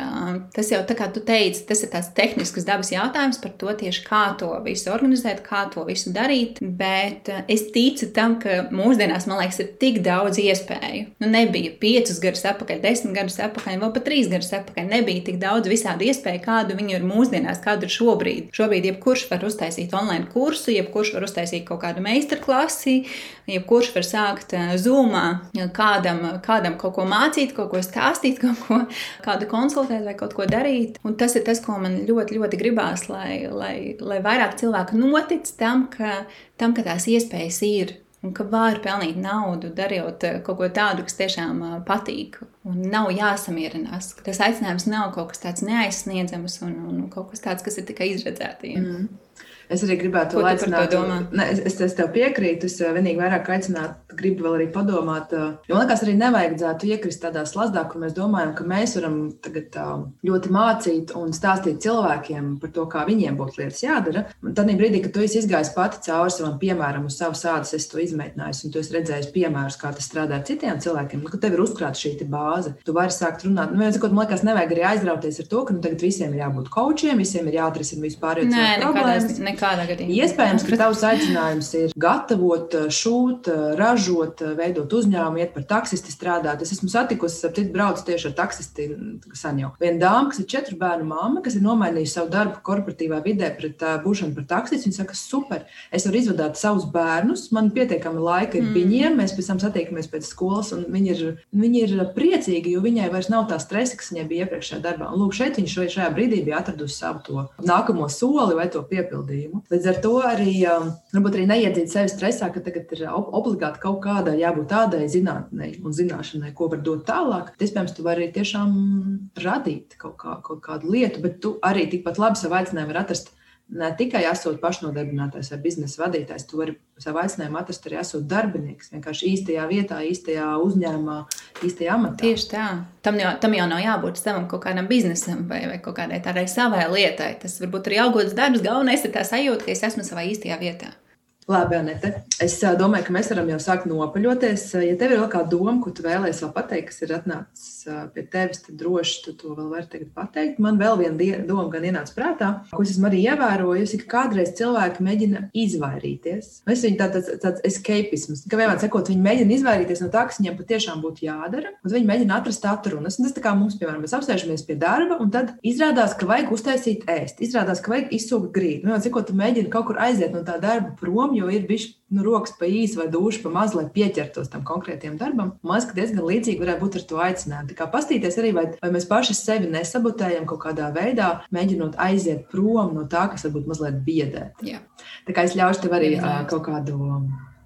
tas jau tā kā tu teici, tas ir tāds tehnisks dabas jautājums par to tieši kā to visu organizēt, kā to visu darīt. Bet es ticu tam, ka mūsdienās, man liekas, ir tik daudz iespēju. Nu, nebija piecus gadus atpakaļ, desmit gadus atpakaļ, vēl pat trīs gadus atpakaļ. Nebija tik daudz visādi iespēju, kādu viņu ir mūsdienās, kādu ir šobrīd. Šobrīd jebkurš var uztaisīt online kursu, jebkurš var uztaisīt kaut kādu meistarklasi, jebkurš var sākt zūmā kādam, kādam kaut ko mācīt mācīt, kaut ko stāstīt, kaut ko kādu konsultēt vai kaut ko darīt. Un tas ir tas, ko man ļoti, ļoti gribās, lai, lai, lai vairāk cilvēku notic tam, ka, tam, ka tās iespējas ir. Un ka var pelnīt naudu, darot eh, kaut ko tādu, kas tiešām eh, patīk. Un nav jāsamierinās. Tas aicinājums nav kaut kas tāds neaizsniedzams un, un kaut kas tāds, kas ir tikai izredzētiem. Mm. Es arī gribētu to aicināt. Ne, es, es, es tev piekrītu. Es eh, vienīgi vairāk aicinātu, gribu vēl arī padomāt. Eh, jo man liekas, arī nevajadzētu iekrist tādā slazdā, kur mēs domājam, ka mēs varam tagad eh, ļoti mācīt un stāstīt cilvēkiem par to, kā viņiem būtu lietas jādara. Tad brīdī, kad tu esi izgājis pati cauri savam piemēram, uz savas ādas, es to izmēģināju, un tu esi redzējis piemērus, kā tas strādā citiem cilvēkiem, nu, ka tev ir uzkrāta šī bāze. Tu vari sākt runāt. Nu, sakot, man liekas, nevajag arī aizrauties ar to, ka nu, tagad visiem ir jābūt kočiem, visiem ir jāatrisina vispār problēmas. Nekādā gadījumā. Iespējams, ka tavs aicinājums ir gatavot, šūt, ražot, veidot uzņēmumu, iet par taksisti strādāt. Es esmu satikusi, ap citu braucu tieši ar taksisti sen jau. Viena dāma, kas ir četru bērnu māma, kas ir nomainījusi savu darbu korporatīvā vidē pret uh, būšanu par taksistu. Viņa saka, super, es varu izvadāt savus bērnus, man pietiekami laika ir mm. viņiem, mēs pēc tam satiekamies pēc skolas, un viņi ir, viņi ir priecīgi, jo viņai vairs nav tā stresa, kas viņai bija iepriekšējā darbā. Un, lūk, šeit viņš šajā brīdī bija atradusi savu to nākamo soli vai to piepildījumu. Līdz ar to arī, um, varbūt arī neiedzīt sevi stresā, ka tagad ir obligāti kaut kādai jābūt tādai zinātnei un zināšanai, ko var dot tālāk. Iespējams, tu vari tiešām radīt kaut, kā, kaut kādu lietu, bet tu arī tikpat labi savu aicinājumu vari atrast ne tikai esot pašnodarbinātais vai biznesa vadītājs, tu vari savu aicinājumu atrast arī esot darbinieks. Vienkārši īstajā vietā, īstajā uzņēmumā, īstajā amatā. Tieši tā. Tam jau, tam jau nav jābūt savam kaut kādam biznesam vai, vai kaut kādai tādai savai lietai. Tas varbūt arī algots darbs. Galvenais ir tā sajūta, ka es esmu savā īstajā vietā. Labi, Anete. Es domāju, ka mēs varam jau sākt nopaļoties. Ja tev ir vēl kāda doma, ko tu vēlēsies vēl pateikt, kas ir atnācis pie tevis, tad droši tu to vēl vari pateikt. Man vēl viena doma gan ienāca prātā, ko es esmu arī ievērojusi, ka kādreiz cilvēki mēģina izvairīties. Es viņu tāds, tāds escapisms, ka vienmēr sakot, viņi mēģina izvairīties no tā, kas viņiem patiešām būtu jādara, un viņi mēģina atrast atrunas. Tas tā kā mums, piemēram, mēs apsēžamies pie darba, un tad izrādās, ka vajag uztaisīt ēst, izrādās, ka vajag izsūkt grīdu. Vienmēr sakot, tu mēģini kaut kur aiziet no tā darba prom jo ir bijis nu, rokas pa īsu vai dušu pa maz, lai pieķertos tam konkrētajam darbam. Man liekas, ka diezgan līdzīgi varētu būt ar to aicinājumu. Tā kā pastīties arī, vai, vai mēs paši sevi nesabotējam kaut kādā veidā, mēģinot aiziet prom no tā, kas varbūt mazliet biedē. Tā kā es ļaušu tev arī uh, kaut kādu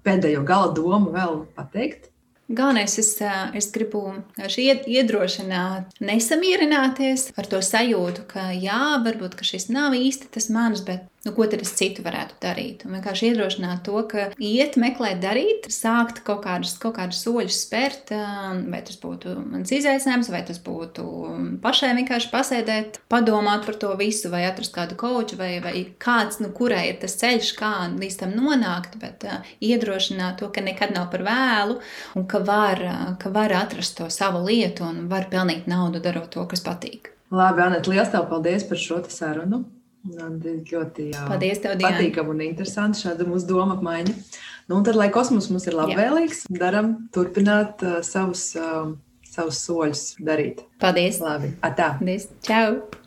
pēdējo gala domu vēl pateikt. Galvenais, es, es gribu iedrošināt, nesamierināties ar to sajūtu, ka jā, varbūt ka šis nav īsti tas mans, bet nu, ko tad es citu varētu darīt. Un vienkārši iedrošināt to, ka iet, meklēt, darīt, sākt kaut kādus, kaut kādus soļus spērt, um, vai tas būtu mans izaicinājums, vai tas būtu pašai vienkārši pasēdēt, padomāt par to visu, vai atrast kādu koču, vai, vai kāds, nu, kurai ir tas ceļš, kā līdz tam nonākt, bet uh, iedrošināt to, ka nekad nav par vēlu un ka var, uh, ka var atrast to savu lietu un var pelnīt naudu darot to, kas patīk. Labi, Anita, liels tev paldies par šo sarunu. Ļoti jā, Paldies, tev, patīkami un interesanti šāda mūsu doma apmaiņa. Nu, tad, lai kosmos mums ir labvēlīgs, darām turpināt uh, savus uh, savus soļus darīt. Paldies! Labi, atā! Paldies! Čau!